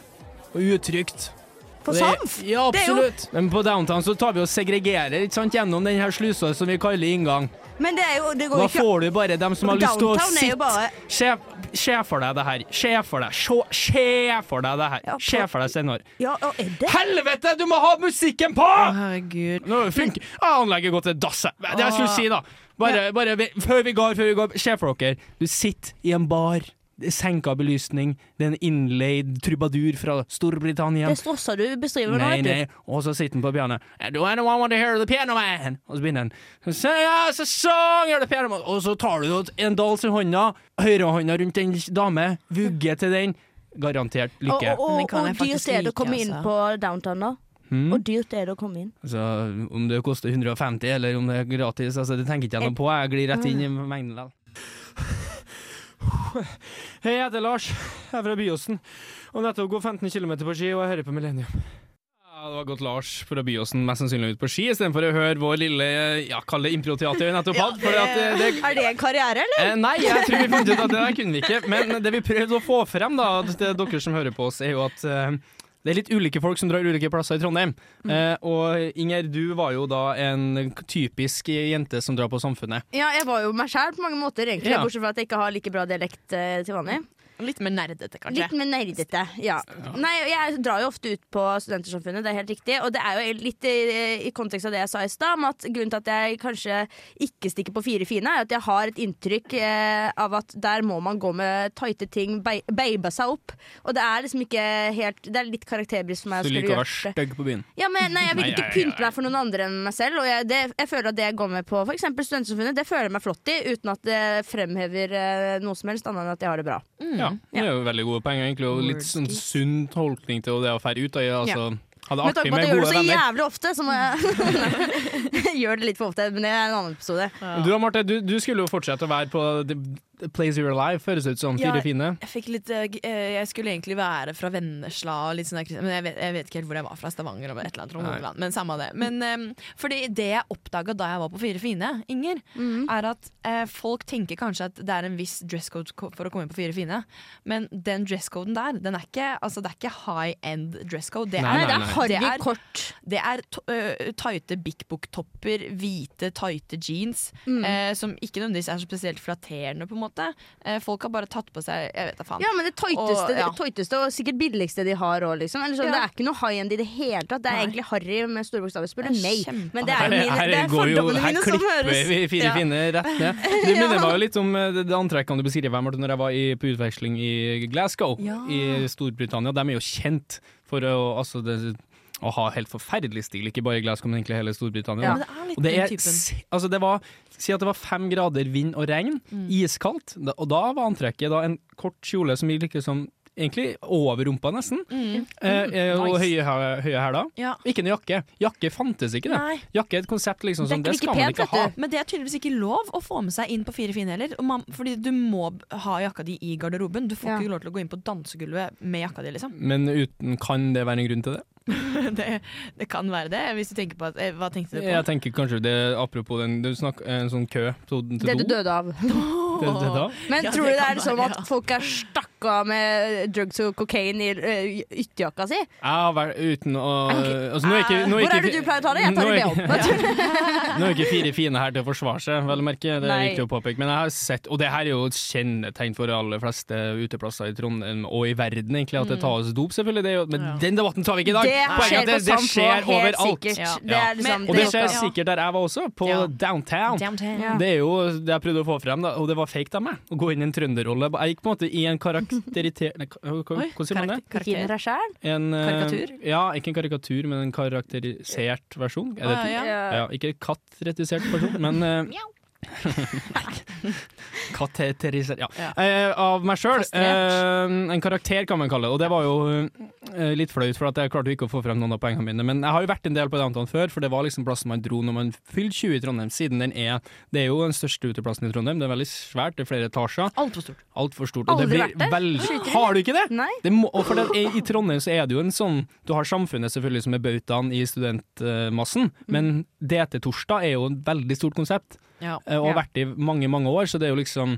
og utrygt. På Det Samf? Ja, Det er jo- absolutt. Men på downtown så tar vi og segregerer ikke sant, gjennom denne slusa som vi kaller inngang. Men det er jo det går Da jo ikke får du bare dem som har lyst til å sitte bare Se, se for deg det her. Se for deg. Se, se for deg det her. Ja, Se for deg Steinar. Ja, og er det? Helvete, du må ha musikken på! Å, herregud. Nå funker ah, Anlegget går til dass. Det jeg skulle si, da. Bare, bare vi- før vi går, før vi går, se for dere. Du sitter i en bar. Senka belysning. Det er en innleid trubadur fra Storbritannia. Det strosser du beskriver nå, vet nei, du. og så sitter han på pianoet. Do anyone want to hear the piano man? Og så begynner han. Yes, a song, hear the piano man. Og så tar du en dals i hånda, høyrehånda rundt en dame, vugger til den. Garantert lykke. og, og, og, og dyrt er det å komme inn altså. på downtown, da. Hmm? Og dyrt er det å komme inn. Altså, om det koster 150 eller om det er gratis, altså, det tenker ikke jeg noe på. Jeg glir rett inn i mengden likevel. Hei, jeg heter Lars. Jeg er fra Byåsen. Og nettopp går 15 km på ski, og jeg hører på Millennium. Ja, det var godt Lars fra Byåsen mest sannsynlig ut på ski, istedenfor å høre vår lille ja, kall det improteater vi nettopp hadde. Ja, det, eh, det, Er det en karriere, eller? Eh, nei, jeg tror vi fant ut at det der kunne vi ikke. Men det vi prøvde å få frem, da, til dere som hører på oss, er jo at eh, det er litt ulike folk som drar ulike plasser i Trondheim. Eh, og Inger, du var jo da en typisk jente som drar på Samfunnet. Ja, jeg var jo meg sjæl på mange måter, egentlig. Ja. Bortsett fra at jeg ikke har like bra dialekt eh, til vanlig. Litt mer nerdete, kanskje. Litt mer nerdete, ja. Nei, jeg drar jo ofte ut på Studentersamfunnet, det er helt riktig. Og det er jo litt i, i kontekst av det jeg sa i stad, om at grunnen til at jeg kanskje ikke stikker på Fire fine, er at jeg har et inntrykk eh, av at der må man gå med tighte ting, babe seg opp. Og det er liksom ikke helt Det er litt karakterbrist for meg. Så du liker å være stygg på byen? Ja, men nei, Jeg vil ikke pynte meg for noen andre enn meg selv. Og jeg, det, jeg føler at det jeg går med på f.eks. Studentersamfunnet, det føler jeg meg flott i, uten at det fremhever eh, noe som helst annet enn at jeg har det bra. Ja, det er jo veldig gode poeng, egentlig. Og litt sånn sunn tolkning til det å dra ut. Da, altså, Ha det Med Men artig på at jeg gjør det så jævlig ofte, så må jeg gjøre det litt for ofte. Men det er en annen episode. Du da, Marte, du, du skulle jo fortsette å være på Place You're Alive, høres ut som. Fire Ja, fine. Jeg, fikk litt, eh, eh, jeg skulle egentlig være fra Vennesla, og litt sånn men jeg vet, jeg vet ikke helt hvor jeg var fra. Stavanger eller et eller annet. Men samme det. Men um, fordi det jeg oppdaga da jeg var på Fire fine, Inger, Mm. er at uh, folk tenker kanskje at det er en viss dresscode for å komme inn på Fire fine, men den dresscoden der, den er ikke, altså, det er ikke high end dresscode. Det Nei, er, nei, nei. det er, kort. det er tighte Big Book-topper, hvite, tighte jeans, Mm. uh, som ikke nødvendigvis er så spesielt flatterende, på en måte. Eh, folk har bare tatt på seg Jeg vet da faen. Ja, men det tøyteste Og, ja. det tøyteste og sikkert billigste de har òg, liksom. Eller sånn, Ja. Det er ikke noe high end i det hele tatt. Det er Nei. egentlig harry med store bokstaver, spør du meg. Men det er, Her, mine, her, det er går jo, fordommene her mine som klipper høres. vi Fire Ja. rett ned. Det minner meg jo litt om eh, det, det antrekkene du beskriver, Marte, når jeg var i, på utveksling i Glasgow Ja. i Storbritannia. De er jo kjent for å, altså, det, å ha helt forferdelig stil, ikke bare i Glasgow, men egentlig hele Storbritannia. Ja, men det er litt Og det den er, typen. altså det var, si at det var fem grader vind og regn, Mm. iskaldt, og da var antrekket da en kort kjole som gikk liksom Egentlig over rumpa, nesten. Mm. Eh, eh, og Nice. høye, høye hæler. Ja. Ikke noe jakke. Jakke fantes ikke, det. Nei. Jakke er et konsept liksom som Det det skal man pent, ikke ha. Men det er tydeligvis ikke lov å få med seg inn på Fire fine heller. Man, fordi du må ha jakka di i garderoben. Du får Ja. ikke lov til å gå inn på dansegulvet med jakka di, liksom. Men uten, kan det være en grunn til det? det, det kan være det, hvis du tenker på at eh, Hva tenkte du på? Jeg tenker kanskje det Apropos den, du snakk, en sånn kø til, til Det du døde av. Det, det da. Men Ja, tror du det er sånn at folk er stakka med drugs og kokain i eh, ytterjakka si? Ja, vel, uten å altså, nå er ikke, nå Hvor ikke, er det du pleier å ta det? Jeg tar det er med opp. Nå er ikke fire fine her til å forsvare seg, vel å merke. Det er viktig å påpeke. Men jeg har sett, og det her er jo et kjennetegn for de aller fleste uteplasser i Trondheim og i verden, egentlig, at det tas dop, selvfølgelig. Det er jo, men Ja. den debatten tar vi ikke i dag. Mm. Det Poenget er skjer at på det, det skjer overalt. Ja. Det er liksom, Og det skjer sikkert der jeg var også, på Ja. downtown. Downtown. Ja. Det er jo det jeg prøvde å få frem, da, og det var fake av meg. Å gå inn i en trønderrolle. Jeg gikk på en måte i en karakteriter... Oi, hva sier man det? karakter- sjæl? En, eh, Karikatur? Ja, ikke en karikatur, men en karakterisert versjon. Er det Ah, ja. ja, ikke katteretisert versjon, men eh, Kateterisert Ja. Ja. Eh, av meg sjøl. Kastrert. en karakter, kan man kalle det. Og det var jo eh, litt flaut, for jeg klarte jo ikke å få frem noen av poengene mine. Men jeg har jo vært en del på Downtown før, for det var liksom plassen man dro når man fylte 20 i Trondheim. Siden den er Det er jo den største uteplassen i Trondheim. Det er veldig svært, det er flere etasjer. Altfor stort. Altfor stort. Og det Aldri blir vært der. veldig Har du ikke det? Nei. Det må, og for det, i, I Trondheim så er det jo en sånn Du har Samfunnet selvfølgelig som er bautaen i studentmassen, men DT-torsdag er jo et veldig stort konsept, Ja. eh, og har Ja. vært i mange, mange år, så det er jo liksom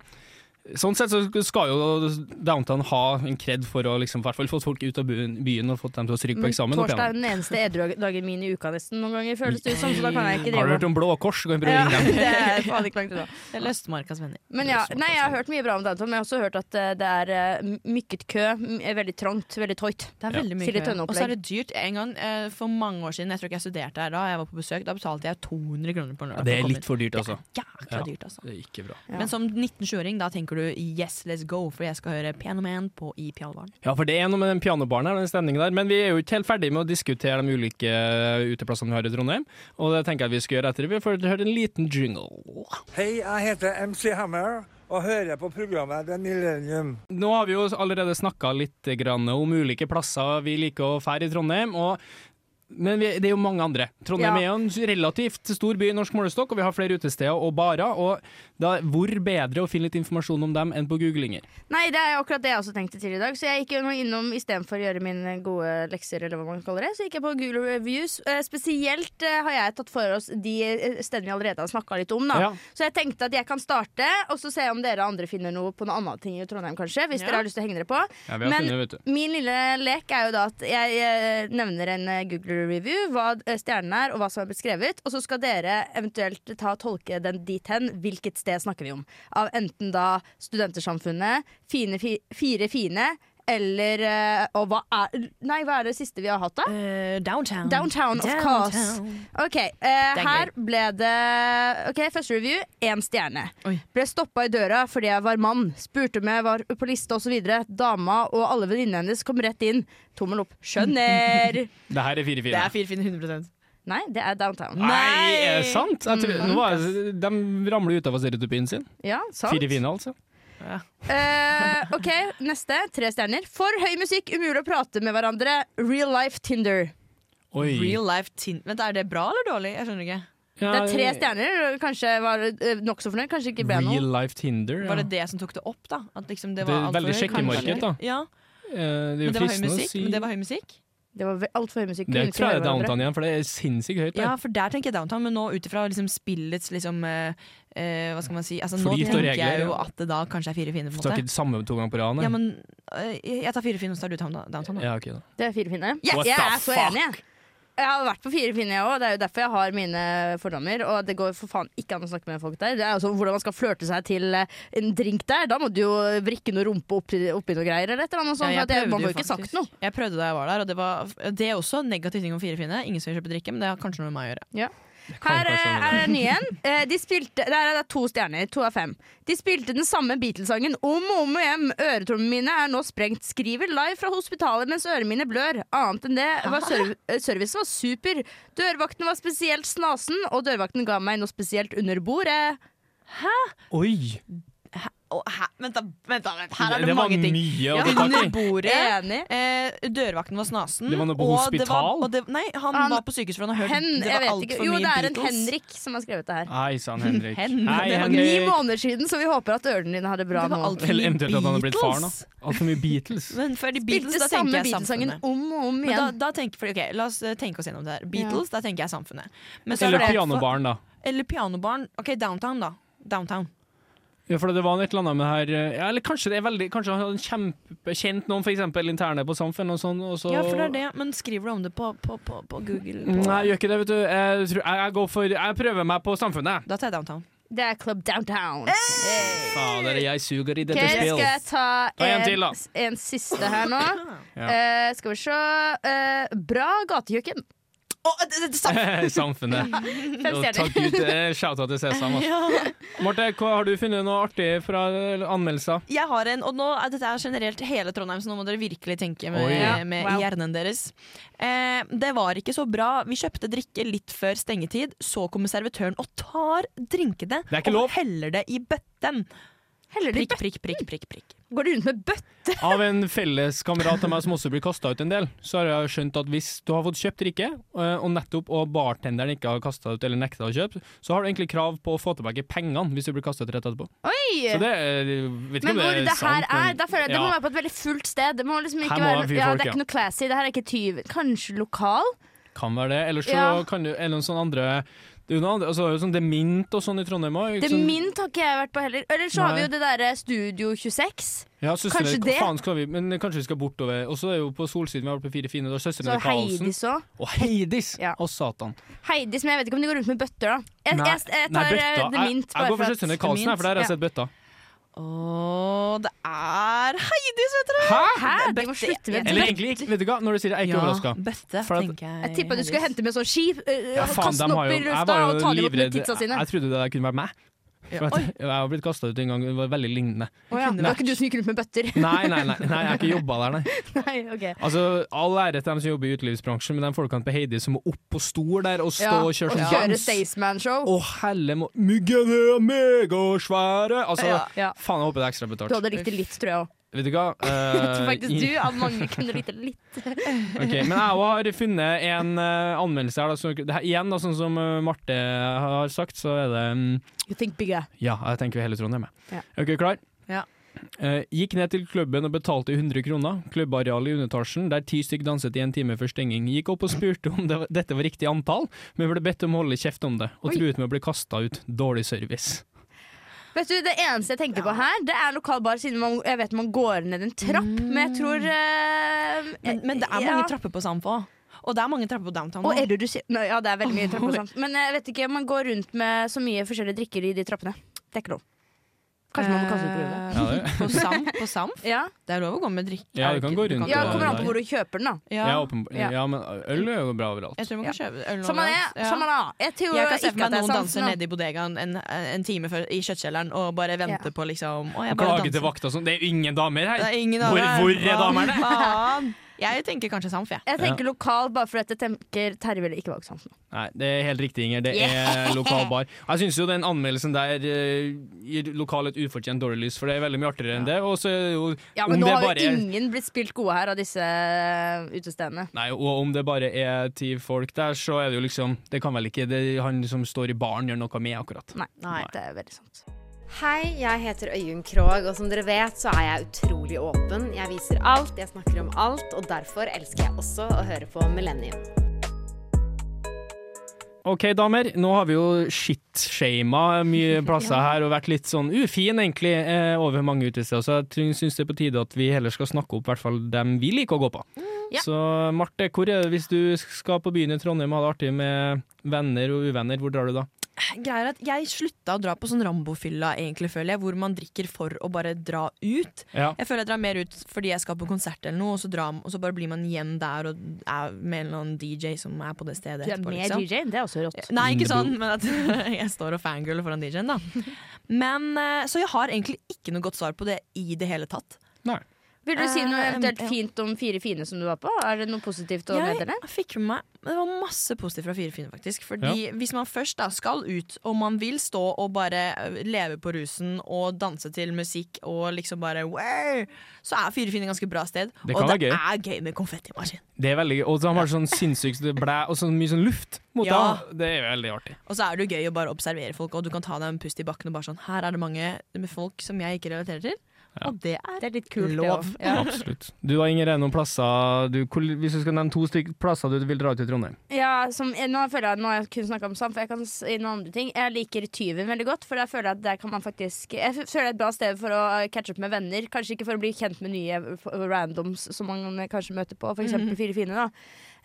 Sånn sett så skal jo Downtown ha en kred for å liksom, i hvert fall få folk ut av byen, og fått dem til å stryke på eksamen. Torsdag er den eneste edru-dagen min i uka nesten noen ganger, føles det ut som. Så da kan jeg ikke Har du hørt om Blå Kors? Kan vi prøve ja, å ringe dem? Det er faen ikke langt unna. Eller Østmarkas venner. Men ja, nei, jeg har hørt mye bra om Downtown, men jeg har også hørt at eh, det er eh, mykket kø, er veldig trangt, veldig tøyt. Det er veldig mye kø. Og så er det dyrt. En gang eh, for mange år siden, jeg tror ikke jeg studerte her da, jeg var på besøk, da betalte jeg 200 kroner på en lørdag. Det er litt for dyrt, altså. Det er jækla dyrt, altså. Det er ikke bra. Ja. Men som 19-20-åring, da tenker du yes, let's go, for jeg skal høre Pianoman på i pianobaren. Ja, for det er noe med den pianobaren her, den stemningen der. Men vi er jo ikke helt ferdig med å diskutere de ulike uteplassene vi har i Trondheim. Og det tenker jeg vi skal gjøre etter vi får høre en liten jingle. Hei, jeg heter MC Hammer og hører på programmet The Millennium. Nå har vi jo allerede snakka litt grann om ulike plasser vi liker å fære i Trondheim. og men vi, det er jo mange andre. Trondheim Ja. er jo en relativt stor by i norsk målestokk, og vi har flere utesteder og barer. Og da, hvor bedre å finne litt informasjon om dem enn på googlinger? Nei, det er akkurat det jeg også tenkte til i dag. Så jeg gikk jo innom istedenfor å gjøre mine gode lekser, eller hva man kaller det, så gikk jeg på Google Reviews. Eh, spesielt eh, har jeg tatt for oss de eh, stedene vi allerede har snakka litt om. Da. Ja. Så jeg tenkte at jeg kan starte, og så se om dere andre finner noe på noe annet ting i Trondheim, kanskje. Hvis Ja. dere har lyst til å henge dere på. Ja, Men- funnet. Min lille lek er jo da at jeg nevner en Google review, hva stjernen er og hva som er beskrevet. Og så skal dere eventuelt ta og tolke den dit hen. Hvilket sted snakker vi om? Av enten da Studentersamfunnet, fine, fi, Fire fine eller eh, Og hva er Nei, hva er det siste vi har hatt, da? downtown. Downtown, of course. OK, uh, er her ble det Ok, Første review, én stjerne. Ble stoppa i døra fordi jeg var mann. Spurte om jeg var på liste osv. Dama og alle venninnene hennes kom rett inn. Tommel opp. Skjønner! Det her er fire fine. Det er fire fine 100 Nei, det er downtown. Nei, er det sant? Jeg tror, Mm. nå var jeg, de ramler ut av stereotypien sin. Ja, sant. Fire fine, altså. Eh, OK, neste. Tre stjerner. For høy musikk, umulig å prate med hverandre. Real life Tinder. Oi. Real life tin... Vent, Er det bra eller dårlig? Jeg skjønner ikke. Det er tre stjerner. Kanskje var uh, nokså fornøyd, kanskje ikke ble Real noe. life Tinder. Ja. Var det det som tok det opp, da? At liksom det Det var er veldig sjekkemarked, da. Ja. Eh, det er jo fristende å si Men det var høy musikk? Det var altfor høy musikk. Det tror jeg er downtown igjen, for det er sinnssykt høyt. Ja, for der tenker jeg downtown, men nå ut ifra liksom spillets liksom eh, eh, Hva skal man si altså, Nå tenker regler, jeg jo ja. at det da kanskje er fire fine. på Du en tar måte ikke samme to ganger på rad? nei? Ja, men eh, Jeg tar fire fine, og så tar du downtown. Da. Ja, ok da. Det er fire fine. Yes, jeg er så enig. jeg. Jeg har vært på fire pinner, jeg òg. Det er jo derfor jeg har mine fordommer. Og det går for faen ikke an å snakke med folk der. Det er sånn hvordan man skal flørte seg til eh, en drink der. Da må du jo vrikke noe rumpe oppi, oppi noe greier eller et eller annet sånt. Ja, prøvde man får jo ikke sagt faktisk. noe. Jeg prøvde da jeg var der, og det, var, det er også negativ ting om fire pinner. Ingen som vil kjøpe drikke, men det har kanskje noe med meg å gjøre. Ja. Her er det ny en. Eh, De spilte, det er det to stjerner. To av fem. De spilte den samme Beatles-sangen om og om igjen. Øretrommene mine er nå sprengt. Skriver live fra hospitalet mens ørene mine blør. Annet enn det var serv eh, servicen var super. Dørvakten var spesielt snasen, og dørvakten ga meg noe spesielt under bordet. Hæ? Oi! Hæ? Vent, da, vent, da, vent. Her er det, Det var mange ting. mye å ta tak i. Under bordet. Enig. Eh, dørvakten var snasen. Det var noe på og det var- hospital? og det, nei, han, Han- var på sykehus for han har hørt Hen, det var altfor for Jo, mye det er en Beatles. Henrik som har skrevet det her. Hei sann, Henrik. Hen- Hei, det var Ni måneder siden, så vi håper at ørene dine har det bra Det var nå. Eller mye eventuelt at han har blitt far nå. Altfor mye Beatles. Men før de Spilte Beatles, da samme Beatles-sangen om og om igjen. da, da tenker, for, okay, la oss eh, tenke oss gjennom det her. Beatles, da tenker jeg samfunnet. Men så er Eller pianobarn pianobaren, da. Eller pianobarn. Ok, downtown, da. Downtown. Ja, for det var et eller annet med her eh, ja, Eller kanskje det er veldig Kanskje han hadde kjempekjent noen, f.eks. interne på Samfunn og sånn. Og så Ja, for det er det. Men skriver du om det på, på, på, på Google? På, Nei, jeg gjør ikke det, vet du. Jeg, tror, jeg, jeg, går for, jeg prøver meg på Samfunnet. Da tar jeg downtown. Det er Club Downtown. Fader, jeg suger i dette skal spill. jeg ta en en, til, da. en siste her nå? Ja. uh, skal vi se Uh, Bra gatekjøkken. Samfunnet. Fem Og. Takk Gud. eh, Shout-out til Sesam. Altså. Marte, hva, har du funnet noe artig fra anmeldelser? Jeg har en, og nå er dette er generelt hele Trondheim, så nå må dere virkelig tenke med, Oi. Ja, med wow. hjernen deres. Eh, det var ikke så bra. Vi kjøpte drikke litt før stengetid. Så kommer servitøren og tar drinkene Det og lov. heller det i bøtten. Heller det i Prikk, prikk, prikk, prikk, prikk. Går du rundt med bøtte? Av en felles kamerat av meg som også blir kasta ut en del, så har jeg skjønt at hvis du har fått kjøpt drikke, eh, og nettopp og bartenderen ikke har kasta ut eller nekta å kjøpe, så har du egentlig krav på å få tilbake pengene hvis du blir kasta ut rett etterpå. Oi! Så det er, vet ikke Men om hvor det det er her sant, er, men da føler jeg det må være på et veldig fullt sted. Det må liksom ikke må være, det ja, det er ikke noe classy. Det her er ikke tyv. Kanskje lokal? Kan være det. Eller så Ja. kan du eller noen sånne andre det er jo altså, sånn Det er Mint og sånn i Trondheim òg. Demint Mint har ikke jeg vært på heller. Eller så har vi jo det derre Studio 26. Ja, Kanskje det? Faen skal vi, men kanskje vi skal bortover. Og så er jo på Solsiden, vi har vært på Fire fine, da søstrene Karlsen. Heidis også. Og Heidis! og satan. Heidis, men jeg vet ikke om de går rundt med bøtter, da. Jeg, Nei, jeg, jeg nei, tar bøtta. Demint. Jeg- Mint. Jeg, går for søstrene Karlsen, her, for der har jeg sett bøtta. Å, det er Heidis, vet dere! Hæ? Hæ? De må slutte med Eller egentlig ikke. Vet du hva, når du sier det, jeg er ikke Ja, overraska. bøtte, For at- tenker jeg. Jeg tippa du skulle hente med sånn ski, uh, Ja, faen, kaste den opp i jeg lufta og ta dem opp med tidsa sine. Jeg trodde det kunne være meg. Ja, at, jeg har blitt kasta ut en gang, det var veldig lignende. Oh, ja, det var ikke du som gikk rundt med bøtter? Nei, nei, nei, nei, jeg har ikke jobba der, nei. Nei, ok. Altså, All ære til dem som jobber i utelivsbransjen, men de folkene på Heidi som må opp på stol der og stå Ja, og kjøre og sånn dans. Staysman-show. Å helle må Myggen er megasvære! Altså, faen, jeg håper det er ekstra betalt. Du hadde likt det litt, tror jeg òg. Vet du hva? Jeg tror Eh, faktisk du av mange kunne lytte litt. Ok, Men jeg har funnet en uh, anmeldelse her. Da, så, det her igjen, da, sånn som uh, Marte har sagt, så er det um, You think bigger. Ja, jeg tenker hele Trondheim. Ja. Er dere klar? Ja. Eh, gikk ned til klubben og betalte 100 kroner. Klubbareal i underetasjen, der ti stykk danset i en time før stenging. Gikk opp og spurte om det, var- dette var riktig antall, men ble bedt om å holde kjeft om det, og Oi. truet med å bli kasta ut. Dårlig service. Vet du, Det eneste jeg tenker på her, det er lokal bar, siden man, jeg vet man går ned en trapp. Men jeg tror uh, Men, men det er ja. mange trapper på Sampo. Og det er mange trapper på downtown Og nå. det du Nå, Ja, det er veldig mye trapper. på sånt. Men jeg vet ikke, man går rundt med så mye forskjellige drikker i de trappene. Det er ikke lov. Kanskje man må kaste ut på gulvet. Ja, det- På Samf? På Samf? Ja. Det er lov å gå med drikke. Ja, du kan gå rundt Ja, det kommer an på hvor du kjøper den, da. Ja. Ja. ja, men øl er jo bra overalt. Jeg tror man kan kjøpe øl Som man samme da. Jeg tror Jeg kan se for meg er noen danser nå. nede i bodegaen en, en time før, i kjøttkjelleren og bare venter på liksom å, jeg Og bare klage danser. til vakta sånn. Det er jo ingen damer her! Det er ingen hvor, damer. hvor er damerne? Jeg tenker kanskje Samf, jeg. Jeg tenker lokal bare fordi at jeg tenker Terje ville ikke valgt Samson. Nei, det er helt riktig, Inger. Det Yeah. er lokal bar. Jeg syns jo den anmeldelsen der eh, gir lokal et ufortjent dårlig lys, for det er veldig mye artigere enn det. Og så er det jo Ja, om men nå det har bare jo ingen blitt spilt gode her av disse eh, utestedene. Nei, og om det bare er ti folk der, så er det jo liksom Det kan vel ikke det, han som står i baren gjøre noe med, akkurat. Nei, det er veldig sant. Hei, jeg heter Øyunn Krogh, og som dere vet så er jeg utrolig åpen. Jeg viser alt, jeg snakker om alt, og derfor elsker jeg også å høre på Millennium. OK, damer. Nå har vi jo shit-shama mye plasser her og vært litt sånn ufin, egentlig, eh, over mange utesteder. Så jeg syns det er på tide at vi heller skal snakke opp i hvert fall dem vi liker å gå på. Ja. Så Marte, hvor er det hvis du skal på byen i Trondheim og ha det artig med venner og uvenner, hvor drar du da? Greia er at Jeg slutta å dra på sånn Rambo-fylla, egentlig, føler jeg, hvor man drikker for å bare dra ut. Ja. Jeg føler jeg drar mer ut fordi jeg skal på konsert eller noe, og så, drar, og så bare blir man igjen der og er med en eller annen DJ som er på det stedet Du er etterpå. med liksom. DJ-en, det er også rått. Nei, ikke sånn, men at jeg står og fangirler foran DJ-en, da. Men, eh, så jeg har egentlig ikke noe godt svar på det i det hele tatt. Nei. Vil du si noe Eh, eventuelt ja. fint om Fire fine som du var på? Er det noe positivt å Jeg meddele? fikk med meg Det var masse positivt fra Fire fine, faktisk. Fordi Hvis man først da skal ut, og man vil stå og bare eh, leve på rusen og danse til musikk og liksom bare wow, så er Fire fine et ganske bra sted. Det og det gøy. er gøy med konfettimaskin. Det er veldig gøy. Og så har man sånn sinnssykt blæ og så mye sånn luft mot Ja. det. Det er veldig artig. Og så er det jo gøy å bare observere folk, og du kan ta deg en pust i bakken og bare sånn Her er det mange med folk som jeg ikke relaterer til. Og det er, litt kult, det lov. Ja. Absolutt. Du da, Inger, er noen plasser du, Hvis du skal nevne to stykker plasser du vil dra i Trondheim? Ja, som, eh, nå føler jeg nå har jeg kun snakka om Sam, for jeg kan si noen andre ting. Jeg liker Tyven veldig godt, for jeg føler at der kan man faktisk Jeg føler det er et bra sted for å catche opp med venner. Kanskje ikke for å bli kjent med nye randoms som man kanskje møter på, f.eks. Mhm. Fire fine. da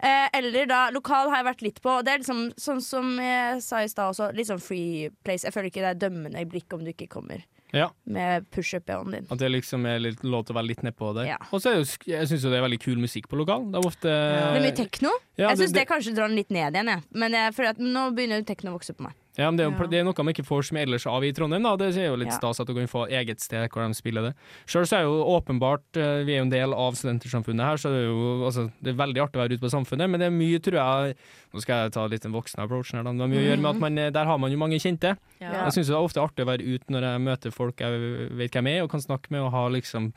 eh, Eller da, lokal har jeg vært litt på. Det er liksom sånn som jeg sa i stad også, litt sånn free place. Jeg føler ikke det er dømmende i blikk om du ikke kommer Ja. med pushup-behåen din. At det liksom er litt lov til å være litt nedpå der. Ja. Og så jeg syns jo det er veldig kul musikk på lokal. Det er ofte Det er mye tekno. Ja, jeg syns det, det- kanskje drar den litt ned igjen, jeg. Men jeg føler at nå begynner tekno å vokse på meg. Ja, men det, er jo, det er noe man ikke får som ellers av i Trondheim. Da. Det er jo litt stas at du kan få eget sted hvor de spiller det. Sjøl så er jo åpenbart eh, Vi er jo en del av studentersamfunnet her, så det er jo altså, det er veldig artig å være ute på Samfunnet, men det er mye, tror jeg Nå skal jeg ta litt den voksne approachen her, da. Det har mye å gjøre med at man, eh, der har man jo mange kjente. Jeg syns det er ofte artig å være ute når jeg møter folk jeg vet hvem er, og kan snakke med og ha liksom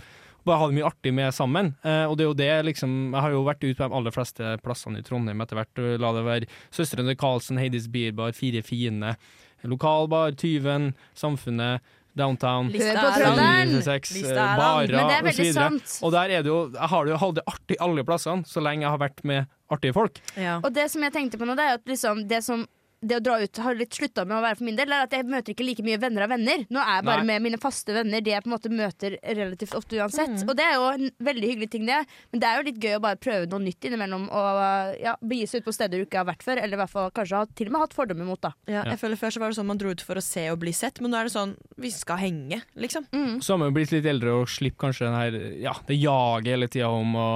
bare ha det mye artig med sammen. Eh, og det er jo det liksom Jeg har jo vært ute på de aller fleste plassene i Trondheim etter hvert. og La det være Søstrene Karlsen, Heidis Bierbar, Fire fine, lokalbar, Tyven, Samfunnet. Downtown, Lista er lang. trønderen! 96, Lista lang. barer Men det er veldig osv. sant. Og der er det jo Jeg har det jo hatt det artig alle plassene, så lenge jeg har vært med artige folk. Og det som jeg tenkte på nå, det er at liksom det som det å dra ut har litt slutta med å være for min del, er at jeg møter ikke like mye venner av venner. Nå er jeg bare Nei. med mine faste venner, de jeg på en måte møter relativt ofte uansett. Og det er jo en veldig hyggelig ting, det. Men det er jo litt gøy å bare prøve noe nytt innimellom. Og ja, begi seg ut på steder du ikke har vært før, eller i hvert fall kanskje har til og med hatt fordommer mot. da Ja, jeg føler Før så var det sånn man dro ut for å se og bli sett, men nå er det sånn vi skal henge, liksom. Så har man jo blitt litt eldre og slipper kanskje den her Ja, det jaget hele tida om å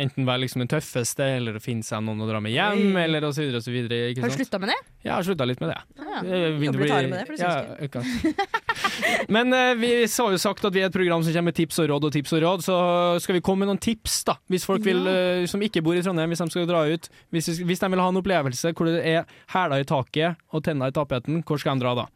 enten være liksom den tøffeste, eller å finne seg noen å dra med hjem, Oi. eller osv. Har du slutta med det? Ja, jeg har slutta litt med det. Ja. Jeg Jobber bli- litt hardere med det, for det ja, ikke. Men uh, vi har jo sagt at vi er et program som kommer med tips og råd og tips og råd, så skal vi komme med noen tips, da. Hvis folk vil, uh, som ikke bor i Trondheim, hvis de skal dra ut. Hvis, hvis de vil ha en opplevelse hvor det er hæler i taket og tenner i tapeten, hvor skal de dra da?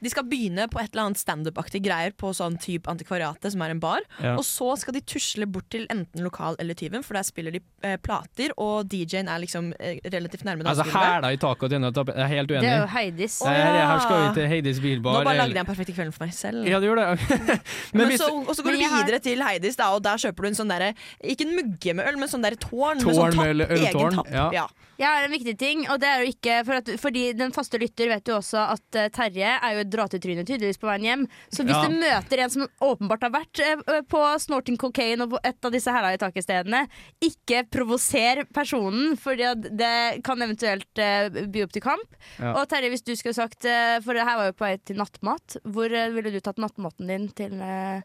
De skal begynne på et eller annet standup-aktig greier på sånn type Antikvariatet, som er en bar. Ja. Og så skal de tusle bort til enten lokal eller Tyven, for der spiller de eh, plater, og DJ-en er liksom eh, relativt nærme Altså hæla i taket og tjener i jeg er helt uenig. Det er jo Heidis. Det her, her skal vi til Heidis bilbar. Nå bare lagde jeg en perfekt kveld for meg selv. Ja, du gjør det. Men men så, og så går du videre har- til Heidis, da, og der kjøper du en sånn derre Ikke en mugge med øl, men sånn derre tårn. med sånn tapp, med øltårn, egen tapp. ja. Jeg har en viktig ting, og det er jo ikke for at, Fordi den faste lytter vet jo også at uh, Terje er jo et dra til trynet tydeligvis på veien hjem. Så hvis Ja. du møter en som åpenbart har vært eh, på snorting cocaine og på et av disse hæla i taket-stedene, ikke provoser personen, for det kan eventuelt eh, by opp til kamp. Ja. Og Terje, hvis du skulle sagt eh, For det her var jo på vei til nattmat. Hvor eh, ville du tatt nattmaten din til eh,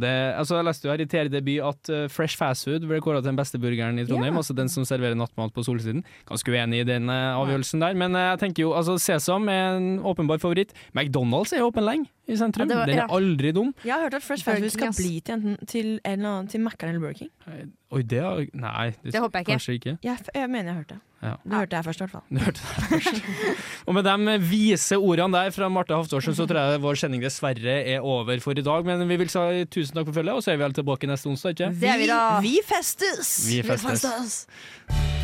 det, altså jeg leste jo her i TR Debut at eh, Fresh Fast Food ble kåra til den beste burgeren i Trondheim. Ja. Altså den som serverer nattmat på Solsiden. Ganske uenig i den eh, avgjørelsen der, men eh, jeg tenker jo altså Sesam er en åpenbar favoritt. McDonald's er jo åpen lenge i sentrum. Ja, var- den er ja. aldri dum. Jeg har hørt at Fresh Fast Food skal bli til enten til en eller annen til Mækkern eller Burger King. Oi, det har Nei, Det håper jeg ikke. Kanskje ikke. Jeg, jeg mener jeg hørte det. Ja. Det hørte jeg først, i hvert fall. Du hørte det først. Og med de vise ordene der fra Marte Haftorsen, så tror jeg vår sending dessverre er over for i dag. Men vi vil si tusen takk for følget, og så er vi alle tilbake neste onsdag, ikke? Det er vi festes! Vi festes! Vi festes.